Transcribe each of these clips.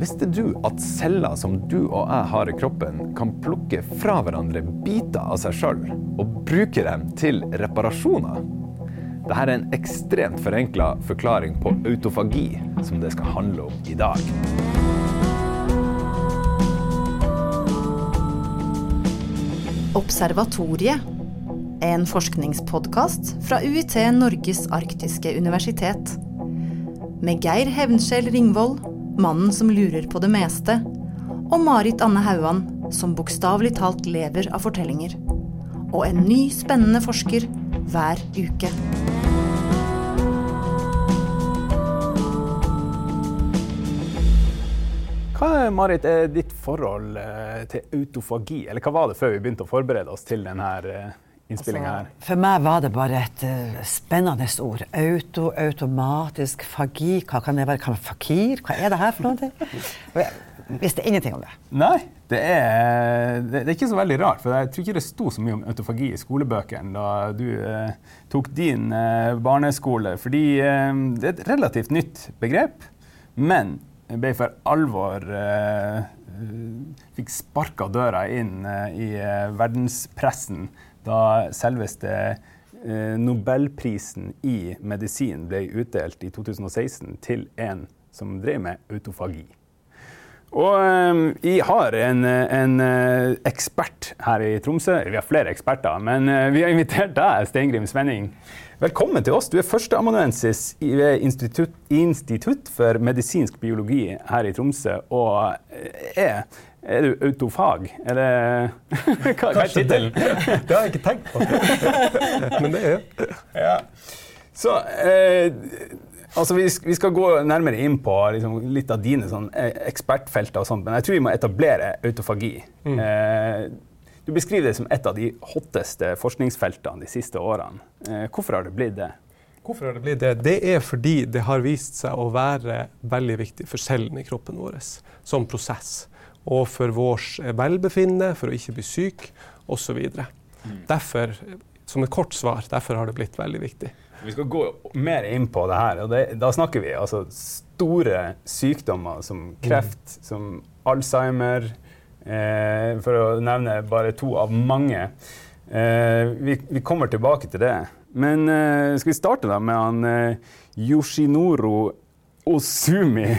Visste du at celler som du og jeg har i kroppen, kan plukke fra hverandre biter av seg sjøl og bruke dem til reparasjoner? Dette er en ekstremt forenkla forklaring på autofagi, som det skal handle om i dag. Observatoriet. En forskningspodkast fra UiT Norges arktiske universitet. Med Geir Hevnskjell Ringvold, mannen som lurer på det meste, og Marit Anne Hauan, som bokstavelig talt lever av fortellinger. Og en ny, spennende forsker hver uke. Hva Marit, er ditt forhold eh, til autofagi, eller hva var det før vi begynte å forberede oss til denne innspillinga her? Altså, for meg var det bare et uh, spennende ord. Auto, automatisk, fagi. Hva kan det være? Kan fakir? Hva er det her for noe? Jeg visste ingenting om det. Nei, det er, det er ikke så veldig rart. For jeg tror ikke det sto så mye om autofagi i skolebøkene da du uh, tok din uh, barneskole. Fordi det er et relativt nytt begrep. Men jeg ble for alvor Fikk sparka døra inn i verdenspressen da selveste Nobelprisen i medisin ble utdelt i 2016 til en som drev med autofagi. Og vi har en, en, ekspert her i Tromsø. Vi har flere eksperter, men vi har invitert deg, Steingrim Svenning. Velkommen til oss. Du er førsteamanuensis ved Institutt, Institutt, for medisinsk biologi her i Tromsø. Og er, er du autofag? Er det Hva, hva er tittelen? Det har jeg ikke tenkt på. Men det er. Ja. Så eh, altså vi, vi, skal gå nærmere inn på liksom, litt av dine sånn, ekspertfelter, og sånt, men jeg tror vi må etablere autofagi. Mm. Eh, du beskriver det som et av de hotteste forskningsfeltene de siste årene. Eh, hvorfor har det blitt det? Hvorfor har Det blitt det? Det er fordi det har vist seg å være veldig viktig for cellene i kroppen vår som prosess. Og for vårt velbefinnende, for å ikke bli syk osv. Mm. Derfor, som et kort svar, derfor har det blitt veldig viktig. Vi skal gå mer inn på det her. og det, Da snakker vi altså store sykdommer som kreft, mm. som Alzheimer, for å nevne bare to av mange. Eh, vi, vi, kommer tilbake til det. Men eh, skal vi starte da med han eh, Yoshinoro Osumi.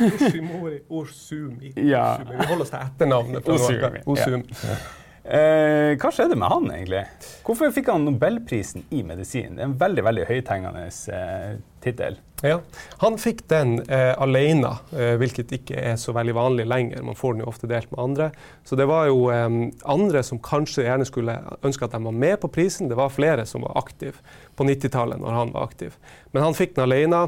Yoshimori Osumi. Ja. Vi holder oss til etternavnet. Osumi. Osumi. Ja. Eh, hva skjedde med han, egentlig? Hvorfor fikk han nobelprisen i medisin? Det er en veldig veldig høythengende eh, tittel. Ja, Han fikk den eh, alene, eh, hvilket ikke er så veldig vanlig lenger. Man får den jo ofte delt med andre. Så det var jo eh, andre som kanskje gjerne skulle ønske at de var med på prisen. Det var flere som var aktive på 90-tallet når han var aktiv. Men han fikk den alene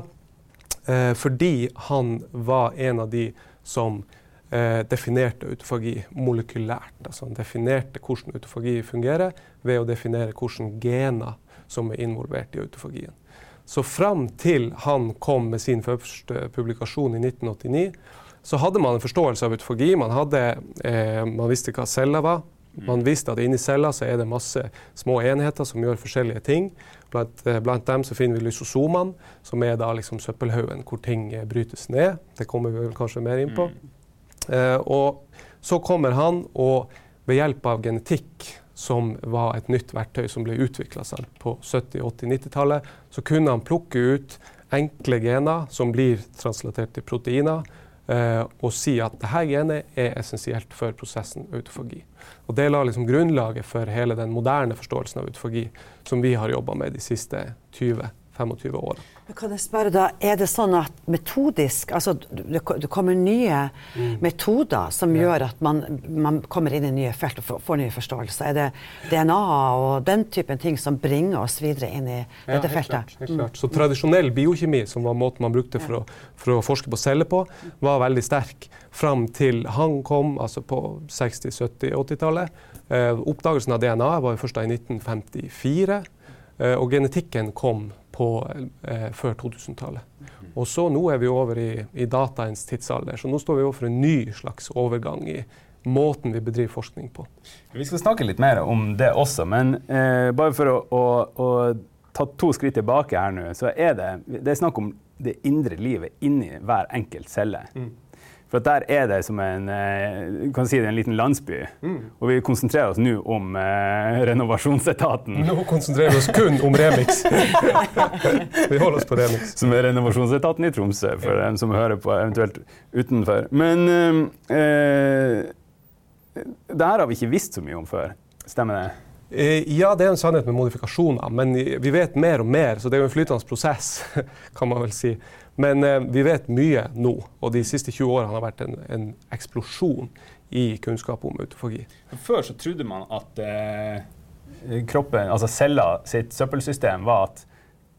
eh, fordi han var en av de som eh, definerte autofagi molekylært. Altså han definerte hvordan autofagi fungerer ved å definere hvilke gener som er involvert i autofagien. Så fram til han kom med sin første publikasjon i 1989, så hadde man en forståelse av autofagi. Man, hadde, eh, man visste hva celler var. Man visste at inni celler så er det masse små enheter som gjør forskjellige ting. Blant, eh, blant dem så finner vi lysosomene, som er da liksom søppelhaugen hvor ting eh, brytes ned. Det kommer vi vel kanskje mer inn på. Mm. Eh, og så kommer han, og ved hjelp av genetikk, som var et nytt verktøy som ble utvikla på 70-, 80-, 90-tallet, så kunne han plukke ut enkle gener som blir translatert til proteiner, eh, og si at dette genet er essensielt for prosessen autofagi. Og Det la liksom grunnlaget for hele den moderne forståelsen av autofagi som vi har jobba med de siste 20-25 årene. Kan jeg spørre da, Er det sånn at metodisk altså Det, det kommer nye mm. metoder som ja. gjør at man, man, kommer inn i nye felt og får, får nye forståelser? Er det DNA og den typen ting som bringer oss videre inn i ja, dette feltet? Klart, helt klart. Mm. Så tradisjonell biokjemi, som var måten man brukte for, å, for å forske på celler på, var veldig sterk fram til han kom, altså på 60-, 70-, 80-tallet. Eh, oppdagelsen av DNA var jo først da i 1954, eh, og genetikken kom på, eh, før 2000-tallet. Og så nå er vi over i, i dataens tidsalder, så nå står vi overfor en ny slags overgang i måten vi bedriver forskning på. Vi skal snakke litt mer om det også, men eh, bare for å, å, å, ta to skritt tilbake her nå, så er det, det er snakk om det indre livet inni hver enkelt celle. Mm. For der er det som en, eh, kan si det, en liten landsby. Mm. Og vi konsentrerer oss nå om eh, renovasjonsetaten. Nå konsentrerer vi oss kun om Remix. vi holder oss på Remix. Som er renovasjonsetaten i Tromsø, for ja. dem som hører på eventuelt utenfor. Men eh, eh, det her har vi ikke visst så mye om før. Stemmer det? Eh, ja, det er en sannhet med modifikasjoner, men vi vet mer og mer, så det er jo en flytende prosess, kan man vel si. Men eh, vi vet mye nå, og de siste 20 årene har vært en, en eksplosjon i kunnskap om autofagi. Før så trodde man at eh, kroppen, altså celler sitt søppelsystem var at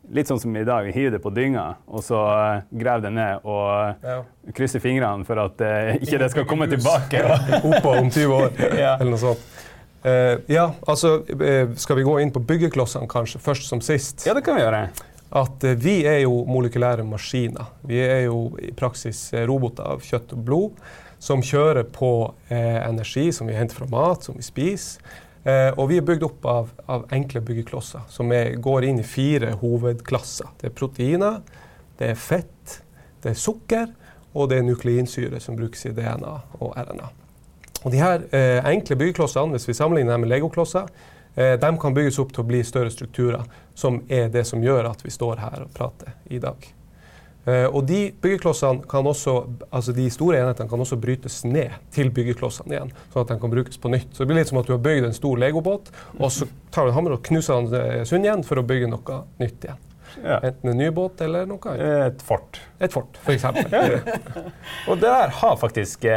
Litt sånn som i dag, vi hiver det på dynga, og så uh, graver det ned og ja. krysser fingrene for at uh, ikke det skal komme tilbake. Oppå om 20 år, ja. eller noe sånt. Uh, ja, altså Skal vi gå inn på byggeklossene kanskje, først som sist? Ja, det kan vi gjøre at eh, vi er jo molekylære maskiner. Vi er jo i praksis eh, roboter av kjøtt og blod som kjører på eh, energi som vi henter fra mat, som vi spiser. Eh, og vi er bygd opp av, av enkle byggeklosser som er, går inn i fire hovedklasser. Det er proteiner, det er fett, det er sukker, og det er nukleinsyre som brukes i DNA og RNA. Og de her eh, enkle byggeklossene, hvis vi sammenligner dem med legoklosser, de kan bygges opp til å bli større strukturer, som er det som gjør at vi står her og prater i dag. Eh, og de byggeklossene kan også, altså de store enhetene kan også brytes ned til byggeklossene igjen, sånn at de kan brukes på nytt. Så det blir litt som at du har bygd en stor legobåt, og så tar du en hammer og knuser den eh, sund igjen for å bygge noe nytt igjen. Ja. Enten en ny båt eller noe annet. Et fort. Et fort, f.eks. og det der har faktisk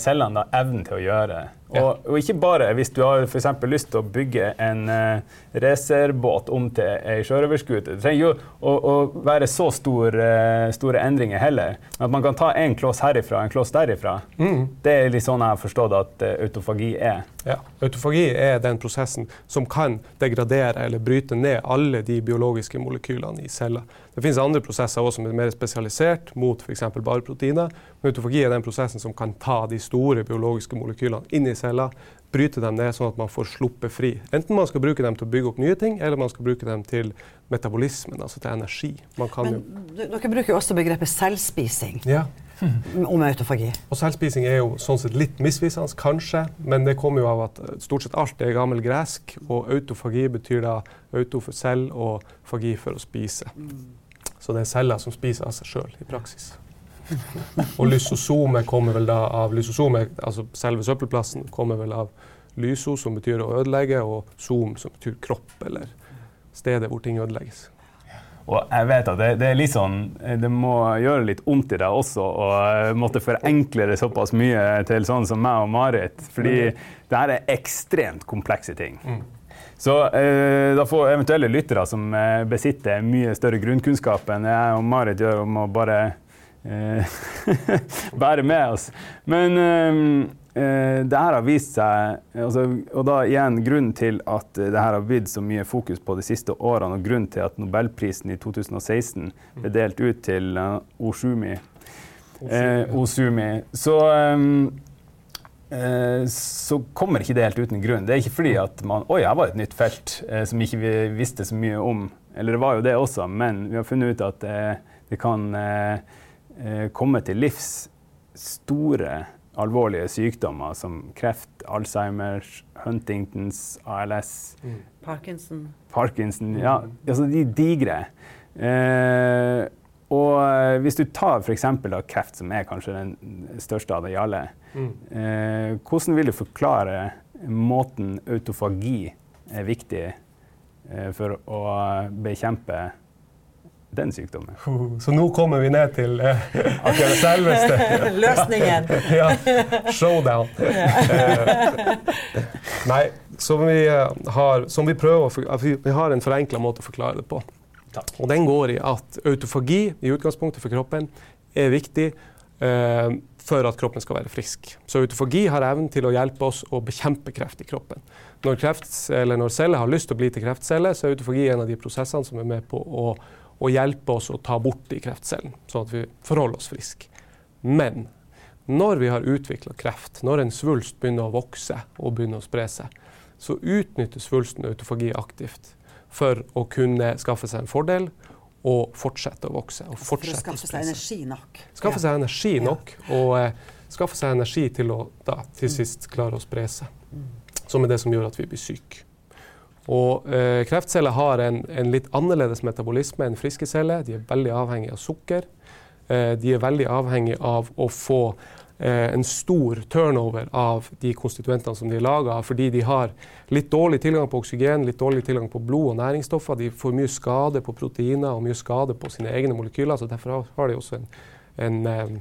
cellene evnen til å gjøre. Og, og, ikke bare hvis du har for lyst til å bygge en uh, racerbåt om til ei sjørøverskute. Det trenger jo å, å være så stor, uh, store endringer heller. At man kan ta en kloss herifra og en kloss derifra, mm. det er litt sånn jeg har forstått at uh, autofagi er. Ja, Autofagi er den prosessen som kan degradere eller bryte ned alle de biologiske molekylene i celler. Det finnes andre prosesser også som er mer spesialisert mot f.eks. bare proteiner. Autofagi er den prosessen som kan ta de store biologiske molekylene inn i cella, bryte dem ned sånn at man får sluppet fri. Enten man skal bruke dem til å bygge opp nye ting, eller man skal bruke dem til metabolismen, altså til energi. Men dere bruker jo også begrepet selvspising. Ja. om autofagi. Og Selvspising er jo sånn sett litt misvisende, kanskje, men det kommer jo av at stort sett alt er gammel gresk, og autofagi betyr da auto for selv og fagi for å spise. Mm. Så det er celler som spiser av seg sjøl i praksis. Og lysosomet kommer vel da av lysosomet, altså selve søppelplassen, kommer vel av lyso, som betyr å ødelegge, og zoom, som betyr kropp, eller stedet hvor ting ødelegges. Og jeg vet at det, det, er litt sånn, det må gjøre litt vondt i deg også å måtte forenkle det såpass mye til sånn som meg og Marit. Fordi det her er ekstremt komplekse ting. Mm. Så eh, da får eventuelle lyttere som eh, besitter mye større grunnkunnskap enn jeg og Marit gjør, om å bare bære med oss. Men eh, eh, det her har vist seg altså, Og da igjen grunnen til at det her har blitt så mye fokus på de siste årene, og grunnen til at nobelprisen i 2016 ble delt ut til uh, Osumi. Osumi. Så Eh, så kommer ikke det helt uten grunn. Det er ikke fordi at man Oi, her var et nytt felt eh, som ikke vi visste så mye om. Eller det var jo det også, men vi har funnet ut at eh, det kan komme til livs store, alvorlige sykdommer som kreft, Alzheimers, Huntingtons, ALS mm. Parkinson. Parkinson, ja. Altså de digre. Eh, og eh, hvis du tar f.eks. kreft, som er kanskje den største av de alle, mm. eh, hvordan vil du forklare måten autofagi er viktig eh, for å bekjempe den sykdommen? Så nå kommer vi ned til eh, akkurat selveste Løsningen. ja. Showdown. uh, nei, som vi, har, som vi prøver å vi, vi har en forenkla måte å forklare det på. Takk. Og den går i at autofagi i utgangspunktet for kroppen er viktig eh, for at kroppen skal være frisk. Så autofagi har evnen til å hjelpe oss å bekjempe kreft i kroppen. Når, kreft, når celler har lyst til å bli til kreftceller, så er autofagi en av de prosessene som er med på å, å hjelpe oss å ta bort de kreftcellene, sånn at vi forholder oss friske. Men når vi har utvikla kreft, når en svulst begynner å vokse og begynner å spre seg, så utnytter svulsten autofagi aktivt for å kunne skaffe seg en fordel og fortsette å vokse. Og For å skaffe seg energi nok. Skaffe seg energi nok, og eh, skaffe seg energi til å da, til sist klare å spre seg. Som er det som gjør at vi blir syke. Og eh, kreftceller har en, en litt annerledes metabolisme enn friske celler. De er veldig avhengig av sukker. Eh, de er veldig avhengig av å få eh, en stor turnover av de konstituentene som de er laga av, fordi de har litt dårlig tilgang på oksygen, litt dårlig tilgang på blod og næringsstoffer. De får mye skade på proteiner og mye skade på sine egne molekyler. så Derfor har- de også en, en, eh,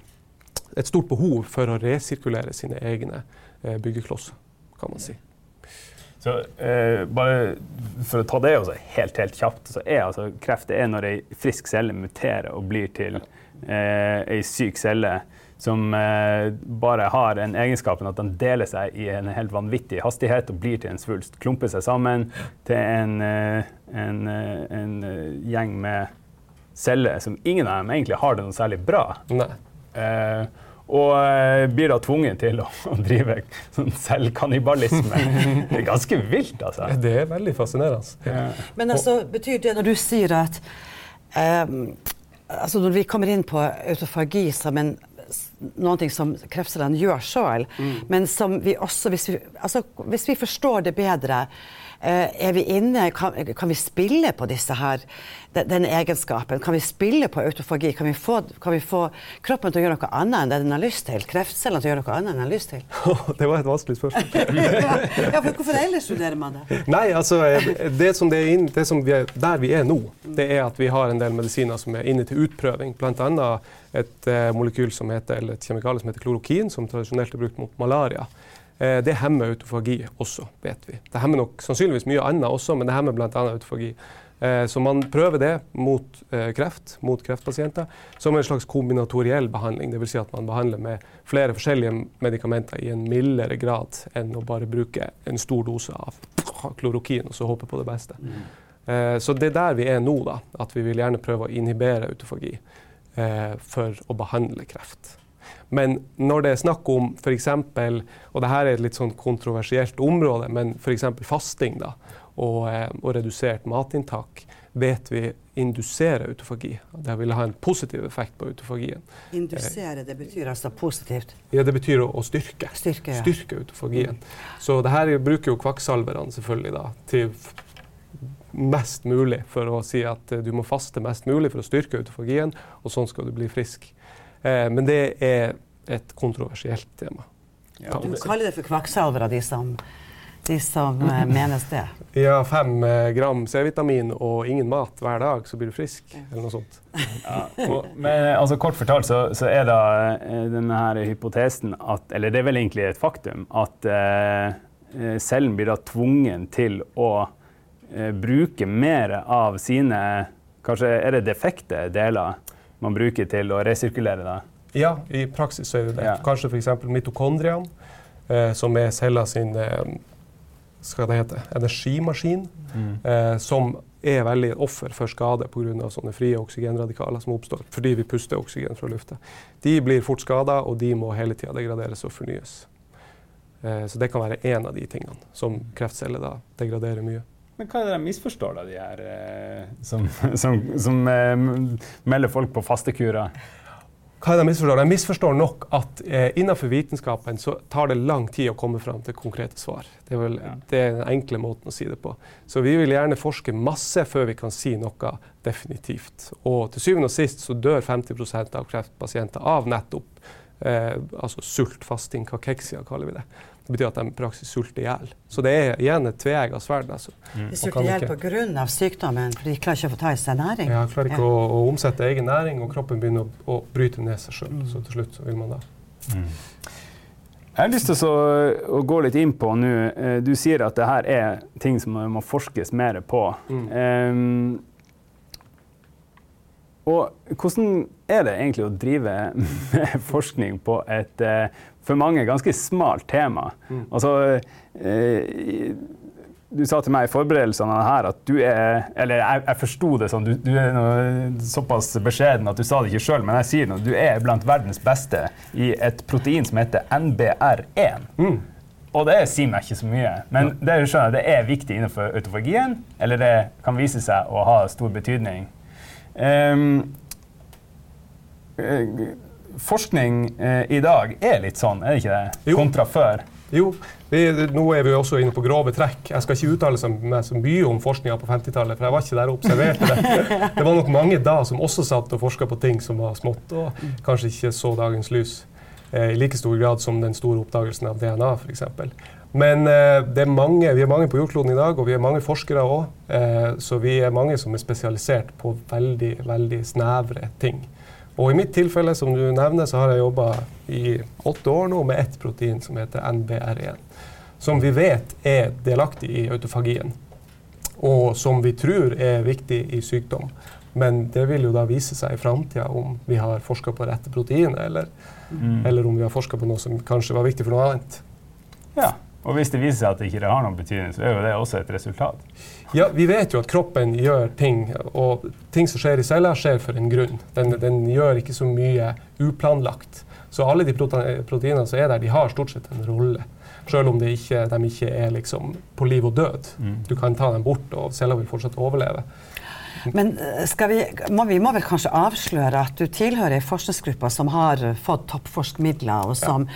et stort behov for å resirkulere sine egne eh, byggeklosser, kan man si. Så eh, bare for å ta det også helt, helt kjapt, så er altså kreft det er når ei frisk celle muterer og blir til eh, ei syk celle som eh, bare har den egenskapen at den deler seg i en helt vanvittig hastighet og blir til en svulst. Klumper seg sammen til en, eh, en, eh, en eh, gjeng med celler som ingen av dem egentlig har det noe særlig bra. Nei. Eh, og eh, blir da tvunget til å, å drive sånn selvkannibalisme. Det er ganske vilt, altså. Det er veldig fascinerende. Men altså, betyr det når du sier at um, altså Når vi kommer inn på autofagi som en noen ting som kreftcellene gjør sjøl, men som vi også, hvis vi, altså, hvis vi forstår det bedre, er vi inne, kan, kan vi spille på disse her, den, den egenskapen? Kan vi spille på autofagi? Kan vi, få, kan vi få kroppen til å gjøre noe annet enn det den har lyst til? Kreftcellene til å gjøre noe annet enn den har lyst til? det var et vanskelig spørsmål. ja, for hvorfor ellers studerer man det? Nei, altså, eh, det som, det er inn, det som vi er, Der vi er nå, det er at vi har en del medisiner som er inne til utprøving. Bl.a. et eh, molekyl som heter, eller et kjemikalie som heter klorokin, som tradisjonelt er brukt mot malaria. Eh, det hemmer autofagi også, vet vi. Det hemmer nok sannsynligvis mye annet også, men det hemmer bl.a. autofagi. Eh, så man prøver det mot eh, kreft, mot kreftpasienter, som en slags kombinatoriell behandling. Dvs. Si at man behandler med flere forskjellige medikamenter i en mildere grad enn å bare bruke en stor dose av klorokin og så håpe på det beste. Eh, så det er der vi er nå, da. At vi vil gjerne prøve å inhibere autofagi eh, for å behandle kreft. Men når det er snakk om f.eks., og dette er et litt sånn kontroversielt område, men f.eks. fasting da, og, eh, og redusert matinntak, vet vi induserer autofagi. Det vil ha en positiv effekt på autofagien. Indusere, det betyr altså positivt. Ja, det betyr å, å styrke. Styrke, ja. Styrke autofagien. Så det her bruker jo kvakksalverne selvfølgelig da, til mest mulig for å si at eh, du må faste mest mulig for å styrke autofagien, og sånn skal du bli frisk. Eh, men det er et kontroversielt tema. Ja, Du kaller det for kvakksalvere, de som, de som eh, menes det. Ja, fem eh, gram C-vitamin og ingen mat hver dag, så blir du frisk. Eller noe sånt. Ja, og, men altså, kort fortalt så, så er da denne her hypotesen at Eller det er vel egentlig et faktum at eh, eh, cellen blir da tvungen til å eh, bruke mer av sine Kanskje er det defekte deler man bruker til å resirkulere? det? Ja, i praksis så er det det. Ja. Kanskje f.eks. mitokondriene, eh, som er cella sin eh, skal det hete, energimaskin, eh, som er veldig offer for skade pga. sånne frie oksygenradikaler som oppstår fordi vi puster oksygen fra lufta. De blir fort skada, og de må hele tida degraderes og fornyes. Eh, så det kan være én av de tingene som kreftceller da degraderer mye. Men hva er det de misforstår, da, de her eh, som, som, som eh, melder folk på fastekurer? Hva er det de misforstår? De misforstår nok at eh, innenfor vitenskapen så tar det lang tid å komme fram til konkrete svar. Det er, vel, Ja. det er den enkle måten å si det på. Så vi vil gjerne forske masse før vi kan si noe definitivt. Og til syvende og sist så dør 50% av kreftpasienter av nettopp eh, altså sult, fasting, kakeksia kaller vi det. Det betyr at de i praksis sulter i hjel. Så det er igjen et tveegga sverd. Altså. De sulter i hjel pga. sykdommen, for de klarer ikke å få ta i seg næring. De klarer ikke å, å omsette egen næring, og kroppen begynner å, å bryte ned seg sjøl. Så til slutt så vil man da Jeg har lyst til å, å gå litt inn på nå. eh, Du sier at det her er ting som må forskes mer på. Mm. Um, og hvordan er det egentlig å drive med forskning på et eh, for mange ganske smalt tema? Mm. Altså, eh, du sa til meg i forberedelsene her at du er Eller jeg, jeg forsto det sånn, du, du er såpass beskjeden at du sa det ikke sjøl, men jeg sier det. Du er blant verdens beste i et protein som heter NBR1. Mm. Og det sier meg ikke så mye. Men det, skjønner det er viktig innenfor autofagien, eller det kan vise seg å ha stor betydning Um, forskning eh, i dag er litt sånn, er det ikke det? Jo. Kontra før. Jo, vi, nå er vi også inne på grove trekk. Jeg skal ikke uttale meg så mye om forskninga på 50-tallet, for jeg var ikke der og observerte det. Det var nok mange da som også satt og forska på ting som var smått, og kanskje ikke så dagens lys eh, i like stor grad som den store oppdagelsen av DNA, f.eks. Men eh, det mange, vi er mange på jordkloden i dag, og vi er mange forskere òg. Eh, så vi er mange som er spesialisert på veldig, veldig snevre ting. Og i mitt tilfelle, som du nevner, så har jeg jobba i åtte år nå med ett protein som heter NBR1. Som vi vet er delaktig i autofagien. Og som vi tror er viktig i sykdom. Men det vil jo da vise seg i framtida om vi har forska på rette proteinet, eller, Mm. eller om vi har forska på noe som kanskje var viktig for noe annet. Ja. Og hvis det viser seg at det ikke har noen betydning, så er jo det også et resultat. Ja, Vi vet jo at kroppen gjør ting, og ting som skjer i cella, skjer for en grunn. Den, den gjør ikke så mye uplanlagt. Så alle de prote- proteinene som er der, de har stort sett en rolle. Selv om ikke, de ikke er liksom på liv og død. Du kan ta dem bort, og cella vil fortsatt overleve. Men eh, skal vi, må, vi må vel kanskje avsløre at du tilhører ei forskningsgruppe som har fått toppforskmidler, og som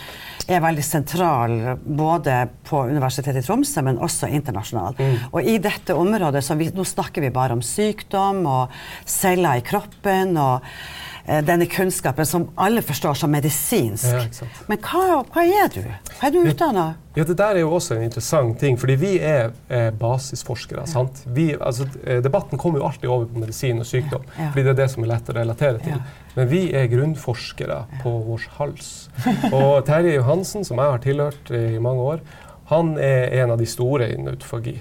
er veldig sentral både på Universitetet i Tromsø, men også internasjonalt. Og i dette området, så vi, nå snakker vi bare om sykdom og celler i kroppen. og denne kunnskapen som alle forstår som medisinsk. Ja. Men hva, hva er du? Hva er du utdanna? Ja, Det der er jo også en interessant ting, fordi vi er eh, basisforskere. sant? Vi, altså, eh, debatten kommer jo alltid over på medisin og sykdom, Ja. fordi det er det som er lett å relatere til. Ja. Men vi er grunnforskere på vår hals. Og Terje Johansen, som jeg har tilhørt eh, i mange år, han er en av de store innen autofagi.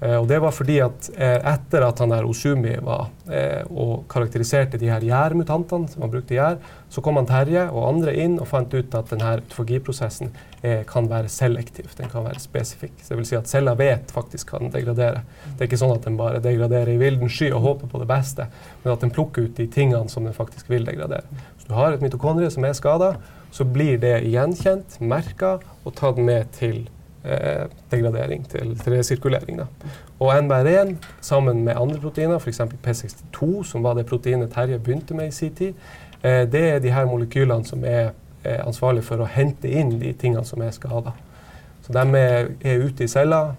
Eh, og det var fordi at eh, etter at han der Osumi var eh, og karakteriserte de her gjærmutantene som han brukte gjær, så kom han Terje og andre inn og fant ut at denne autofagiprosessen eh, kan være selektiv. Den kan være spesifikk. Så det vil si at celler vet faktisk hva den degraderer. Det er ikke sånn at den bare degraderer i vilden sky og håper på det beste, men at den plukker ut de tingene som den faktisk vil degradere. Hvis du har et mitokondrie som er skada, så blir det gjenkjent, merka og tatt med til degradering, til, til resirkulering. Da. Og NBR1 sammen med andre proteiner, f.eks. P62, som var det proteinet Terje begynte med i sin tid, eh, det er de her molekylene som er eh, ansvarlige for å hente inn de tingene som er skada. Så de er, er ute i cella,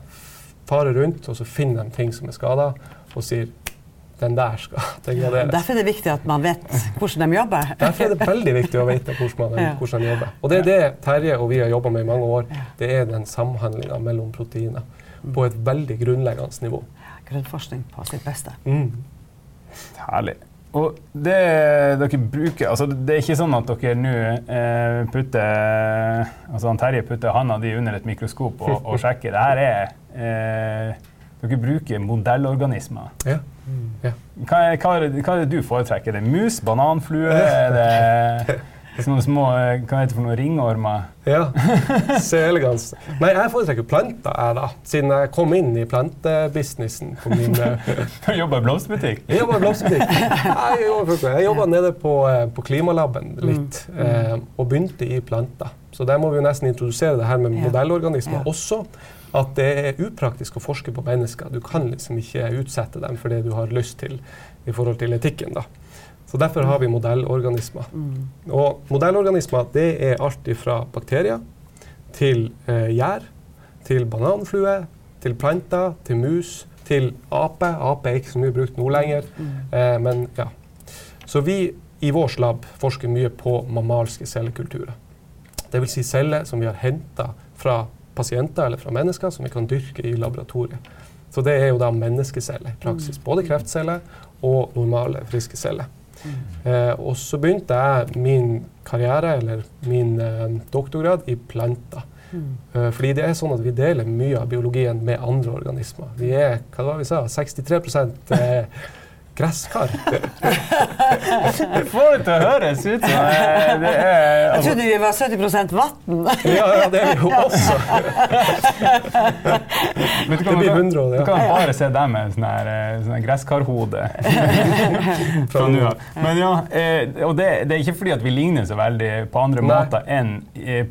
farer rundt, og så finner de ting som er skada, og sier den der skal degraderes. Derfor er det viktig at man vet hvordan de jobber. Derfor er det veldig viktig å vite hvordan de, hvordan de jobber. Og det er det Terje og vi har jobba med i mange år. Det er den samhandlinga mellom proteiner på et veldig grunnleggende nivå. Grunnforskning på sitt beste. Mm. Herlig. Og det dere bruker altså Det er ikke sånn at dere nå eh, putter altså han Terje putter handa di under et mikroskop og, og sjekker. Det her er eh, Dere bruker modellorganismer. Ja. Ja. Hva er, hva, er det, hva er det du foretrekker? Er det mus? Bananflue? Er det sånne små eh, hva heter det for noe, ringormer? ja. selegans. Nei, jeg foretrekker planter, jeg, da. Siden jeg kom inn i plantebusinessen på min eh, Du jobber i blomsterbutikk? Jeg jobba i blomsterbutikk. Jeg jobba- jobba nede på, eh, på Klimalaben litt, eh, og begynte i planter. Så der må vi jo nesten introdusere det her med Ja. modellorganismer Ja. også. At det er upraktisk å forske på mennesker. Du kan liksom ikke utsette dem for det du har lyst til i forhold til etikken. da. Så Derfor har vi modellorganismer. Og modellorganismer det er alt fra bakterier til eh, gjær, til bananflue, til planter, til mus, til ape. Ape er ikke så mye brukt nå lenger. Eh, men ja. Så vi i vår lab forsker mye på mammalske cellekulturer. Dvs. Si celler som vi har henta fra pasienter eller fra mennesker, som vi kan dyrke i laboratoriet. Så det er jo da menneskeceller i praksis. Både kreftceller og normale, friske celler. Eh, og så begynte jeg min karriere, eller min eh, doktorgrad, i planter. Eh, fordi det er sånn at vi deler mye av biologien med andre organismer. Vi er hva var det vi sa, 63 eh, gresskar. Jeg får det til å høres ut som eh, det er Jeg altså, trodde vi var 70 vann. ja, ja, det er vi jo også. Men du kan, Det blir man kan- 100 år, Du kan bare se deg med sånn her, eh, sånn gresskarhode. fra nå av. Men ja, eh, og det, det er ikke fordi at vi ligner så veldig på andre Nei. måter enn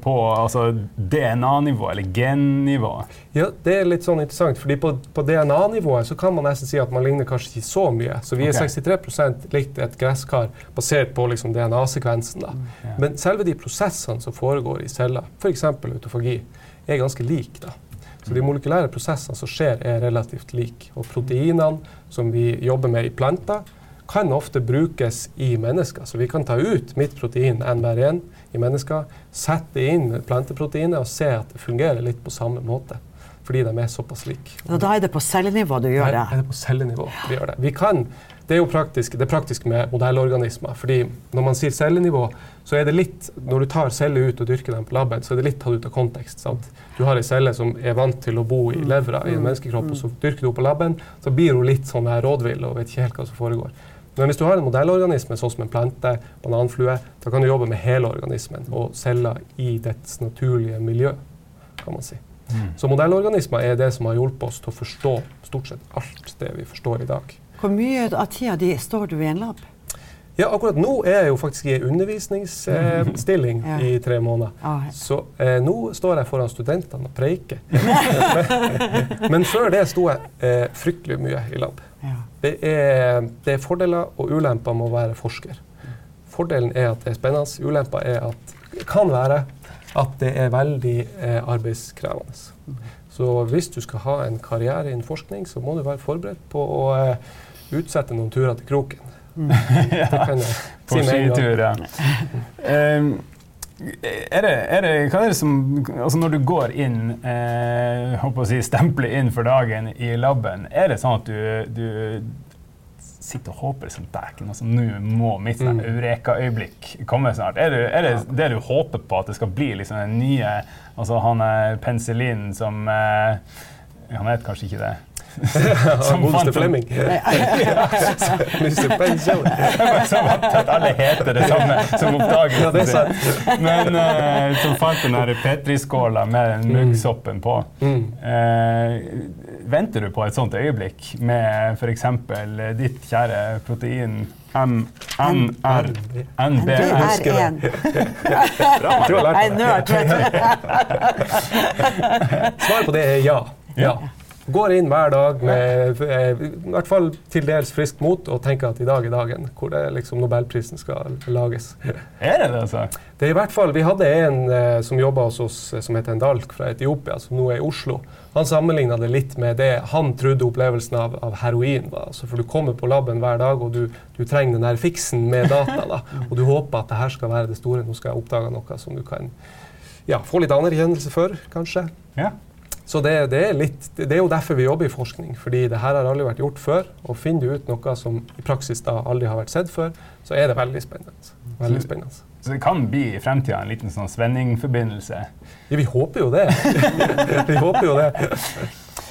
på altså, DNA-nivå eller gennivå. Ja, det er litt sånn interessant, fordi på, på DNA-nivået så kan man nesten si at man ligner kanskje ikke så mye Så vi er 63% likt et gresskar basert på liksom DNA-sekvensen. da. Ja. Men selve de prosessene som foregår i celler, f.eks. autofagi, er ganske like. da. Så de molekylære prosessene som skjer, er relativt like. Og proteinene som vi jobber med i planter, kan ofte brukes i mennesker. Så vi kan ta ut mitt protein NBR1 i mennesker, sette inn planteproteinet og se at det fungerer litt på samme måte. Fordi de er såpass like. Og da er det på cellenivå du gjør det. er det på cellenivå vi gjør det. Vi kan, det er jo praktisk, det er praktisk med modellorganismer. fordi når man sier cellenivå, så er det litt Når du tar celler ut og dyrker dem på laben, så er det litt tatt ut av kontekst. sant? Du har ei celle som er vant til å bo i levra i en menneskekropp, og så dyrker du på laben, så blir hun litt sånn her rådvill og vet ikke helt hva som foregår. Men hvis du har en modellorganisme, sånn som en plante, bananflue, da kan du jobbe med hele organismen og celler i dets naturlige miljø, kan man si. Mm. Så modellorganismer er det som har hjulpet oss til å forstå stort sett alt det vi forstår i dag. Hvor mye av tida di står du i en lab? Ja, akkurat nå er jeg jo faktisk i undervisningsstilling Ja. i tre måneder. Ah, Så eh, nå står jeg foran studentene og preiker. men, før det sto jeg eh, fryktelig mye i lab. ja. Det er, det er fordeler og ulemper med å være forsker. Fordelen er at det er spennende. Ulemper er at, det kan være at det er veldig eh, arbeidskrevende. Så hvis du skal ha en karriere innen forskning, så må du være forberedt på å eh, utsette noen turer til kroken. Det kan jeg På skitur, ja. Um, er det, er det, hva er det som altså Når du går inn, eh, håper å si, stempler inn for dagen i laben, er det sånn at du, du sitter og håper sånn Dæken, altså, nå må mitt sånn Mm. eureka-øyeblikk komme snart? Er det, er det det du håper på, at det skal bli liksom den nye altså Han er penicillin som eh, Han het kanskje ikke det. Som den. Flemming. Mr. Penicillin. som at alle heter det samme som oppdagelsen. Ja, det er sant. Men eh, som fant den der Petri-skåla med den muggsoppen på. Mm. Eh, venter du på et sånt øyeblikk med f.eks. ditt kjære protein MNR, NB? NBR1. Jeg tror jeg har lært det. Svaret på det er ja. ja. Går inn hver dag med eh, i hvert fall til dels friskt mot og tenker at i dag er dagen hvor det liksom Nobelprisen skal lages. Er det det, altså? Det er i hvert fall, Vi hadde en eh, som jobba hos oss eh, som heter Endalk fra Etiopia, som nå er i Oslo. Han sammenligna det litt med det han trodde opplevelsen av, av heroin var. Altså, for du kommer på laben hver dag, og du, du trenger den der fiksen med data. Da, og du håper at det her skal være det store. Nå skal jeg oppdage noe som du kan ja, få litt anerkjennelse for, kanskje. Ja. Så det, det, er litt, det er jo derfor vi jobber i forskning. Fordi det her har aldri vært gjort før. Og finner du ut noe som i praksis da aldri har vært sett før, så er det veldig spennende. Veldig spennende. Så det kan bli i fremtida en liten sånn Svenning-forbindelse. Ja, vi håper jo det. vi håper jo det.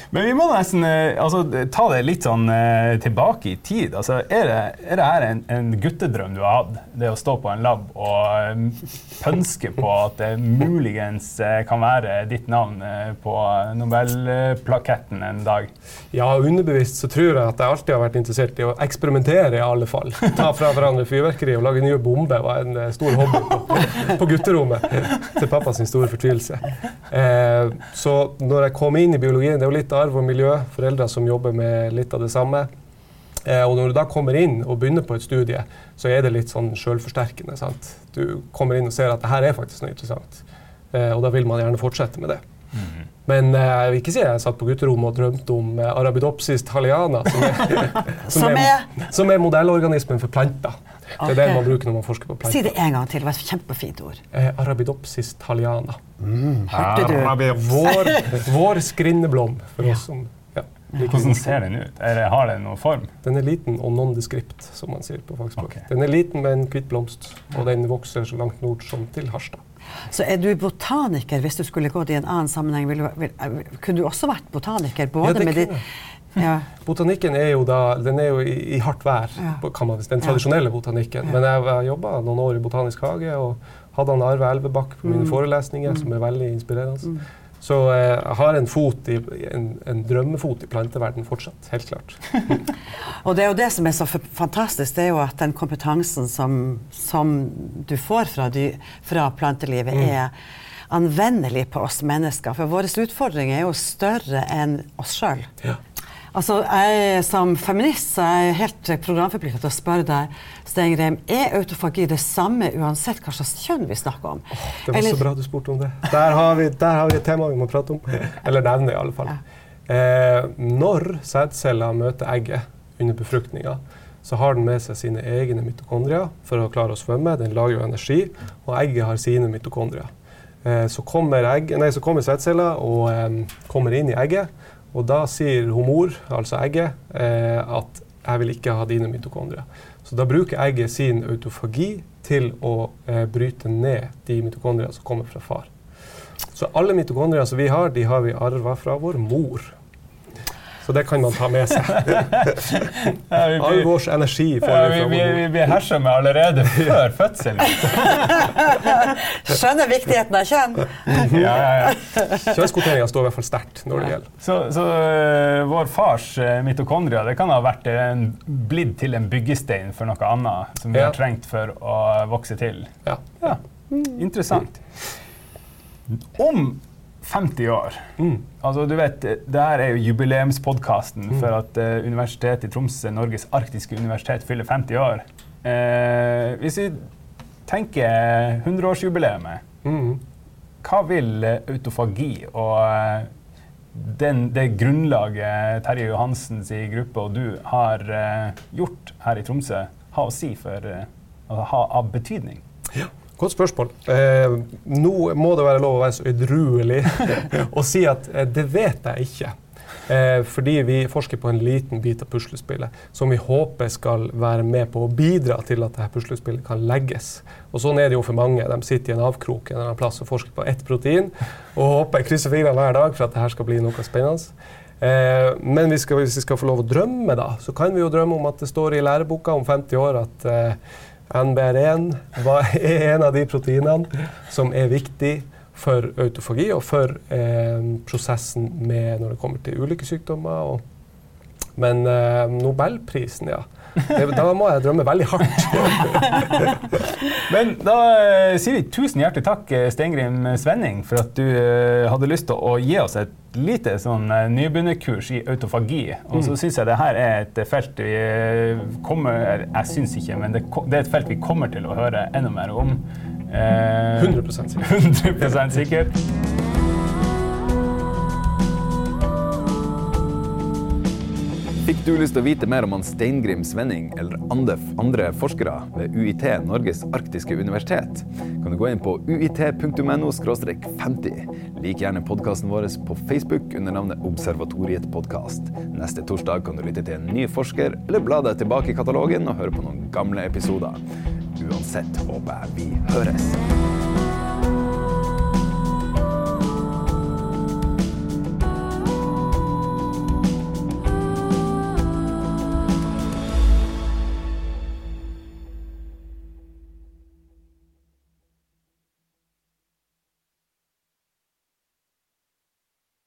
Men vi må nesten eh, altså, ta det litt sånn eh, tilbake i tid. Altså, er, det, er det her en, en guttedrøm du har hatt? Det å stå på en lab og eh, pønske på at det muligens kan være ditt navn på Nobelplaketten en dag? Ja, underbevisst så tror jeg at jeg alltid har vært interessert i å eksperimentere, i alle fall. Ta fra hverandre fyrverkeri og lage nye bomber var en stor hobby på, på gutterommet. Til pappas store fortvilelse. Eh, så når jeg kom inn i biologien, det er jo litt arv og miljø, foreldre som jobber med litt av det samme. Eh, og når du da kommer inn og begynner på et studie, så er det litt sånn selvforsterkende. Du kommer inn og ser at det her er faktisk noe interessant. Eh, og da vil man gjerne fortsette med det. Men eh, jeg vil ikke si jeg satt på gutterommet og drømte om Arabidopsis thaliana, som er, Som er? som er modellorganismen for planter. Det er det man bruker når man forsker på Si det en gang til. Det var et kjempefint ord. Eh, Arabidopsis thaliana. Hørte du? Vår, vår skrinneblom, for oss som ja, liker Hvordan ser den ut? Er det, har den noen form? Den er liten og nondescript, som man sier på fagspråk. Okay. Den er liten med en hvit blomst, og den vokser så langt nord som til Harstad. Så er du botaniker hvis du skulle gått i en annen sammenheng? Vil, du- vil, kunne du også vært botaniker? Både Ja, det med de, ja. Botanikken er jo, da, den er jo i, i hardt vær, man, den tradisjonelle botanikken. Men jeg, har jobba noen år i Botanisk hage og hadde han Arve Elvebakk på mine Mm. forelesninger, som er veldig inspirerende. Så eh, jeg har en, fot i, en, en drømmefot i planteverden fortsatt, helt klart. Og det er jo det som er så fantastisk, det er jo at den kompetansen som, som du får fra, dy, fra plantelivet, Mm. er anvendelig på oss mennesker. For våre utfordringer er jo større enn oss sjøl. Ja. Altså, jeg Som feminist så er jeg helt programforpliktet til å spørre deg, Stengrim, er autofagi det samme uansett hva slags kjønn vi snakker om? Oh, det var Eller... så bra du spurte om det. Der har, vi, der har vi et tema vi må prate om. Eller nevne, i alle fall. Ja. Eh, når sædceller møter egget under befruktninga, så har den med seg sine egne mitokondrier for å klare å svømme. Den lager jo energi, og egget har sine mitokondrier. Eh, så kommer, egg, kommer sædceller og eh, kommer inn i egget. Og da sier hun mor, altså egget, eh, at 'jeg vil ikke ha dine mitokondrier'. Så da bruker egget sin autofagi til å eh, bryte ned de mitokondriene som kommer fra far. Så alle mitokondrier som vi har, de har vi arva fra vår mor. Så det kan man ta med seg. All vår energi får ja, vi, vi, vi, vi beherser med allerede før fødselen. Skjønner viktigheten av kjønn. ja, ja, ja. Kjønnskvoteringa står i hvert fall sterkt når det gjelder. Så, så uh, vår fars uh, mitokondria det kan ha vært en, blitt til en byggestein for noe annet som vi har trengt for å vokse til. Ja. Interessant. Om 50 år. Mm. Altså, du vet, det her er jo jubileumspodkasten mm. for at uh, Universitetet i Tromsø, Norges arktiske universitet, fyller 50 år. Uh, hvis vi tenker 100-årsjubileet, mm. hva vil autofagi og uh, den, det grunnlaget Terje Johansens gruppe og du har gjort her i Tromsø, ha å si for å ha av betydning? Ja. Godt spørsmål. Eh, nå må det være lov å være så edruelig og si at eh, det vet jeg ikke. Eh, fordi vi forsker på en liten bit av puslespillet som vi håper skal være med på å bidra til at dette puslespillet kan legges. Og sånn er det jo for mange. De sitter i en avkrok en eller annen plass og forsker på ett protein og håper krysser fingrene hver dag for at dette skal bli noe spennende. Eh, men vi skal, hvis vi skal få lov å drømme, da, så kan vi jo drømme om at det står i læreboka om 50 år at eh, NBR1 er en av de proteinene som er viktig for autofagi og for eh, prosessen med når det kommer til ulike sykdommer. men eh, nobelprisen, ja. Det, da må jeg drømme veldig hardt. Men da uh, sier vi tusen hjertelig takk, eh, Steingrim Svenning, for at du uh, hadde lyst til å gi oss et lite sånn nybegynnerkurs i autofagi. Og så mm. syns jeg det her er et felt vi kommer Jeg syns ikke, men det, det, er et felt vi kommer til å høre enda mer om. 100 sikkert. 100 sikkert. Fikk du lyst til å vite mer om han Steingrim Svenning eller andre, forskere ved UiT, Norges arktiske universitet, kan du gå inn på uit.no 50. Lik gjerne podkasten vår på Facebook under navnet Observatoriet podkast. Neste torsdag kan du lytte til en ny forsker, eller bla deg tilbake i katalogen og høre på noen gamle episoder. Uansett håper jeg vi høres.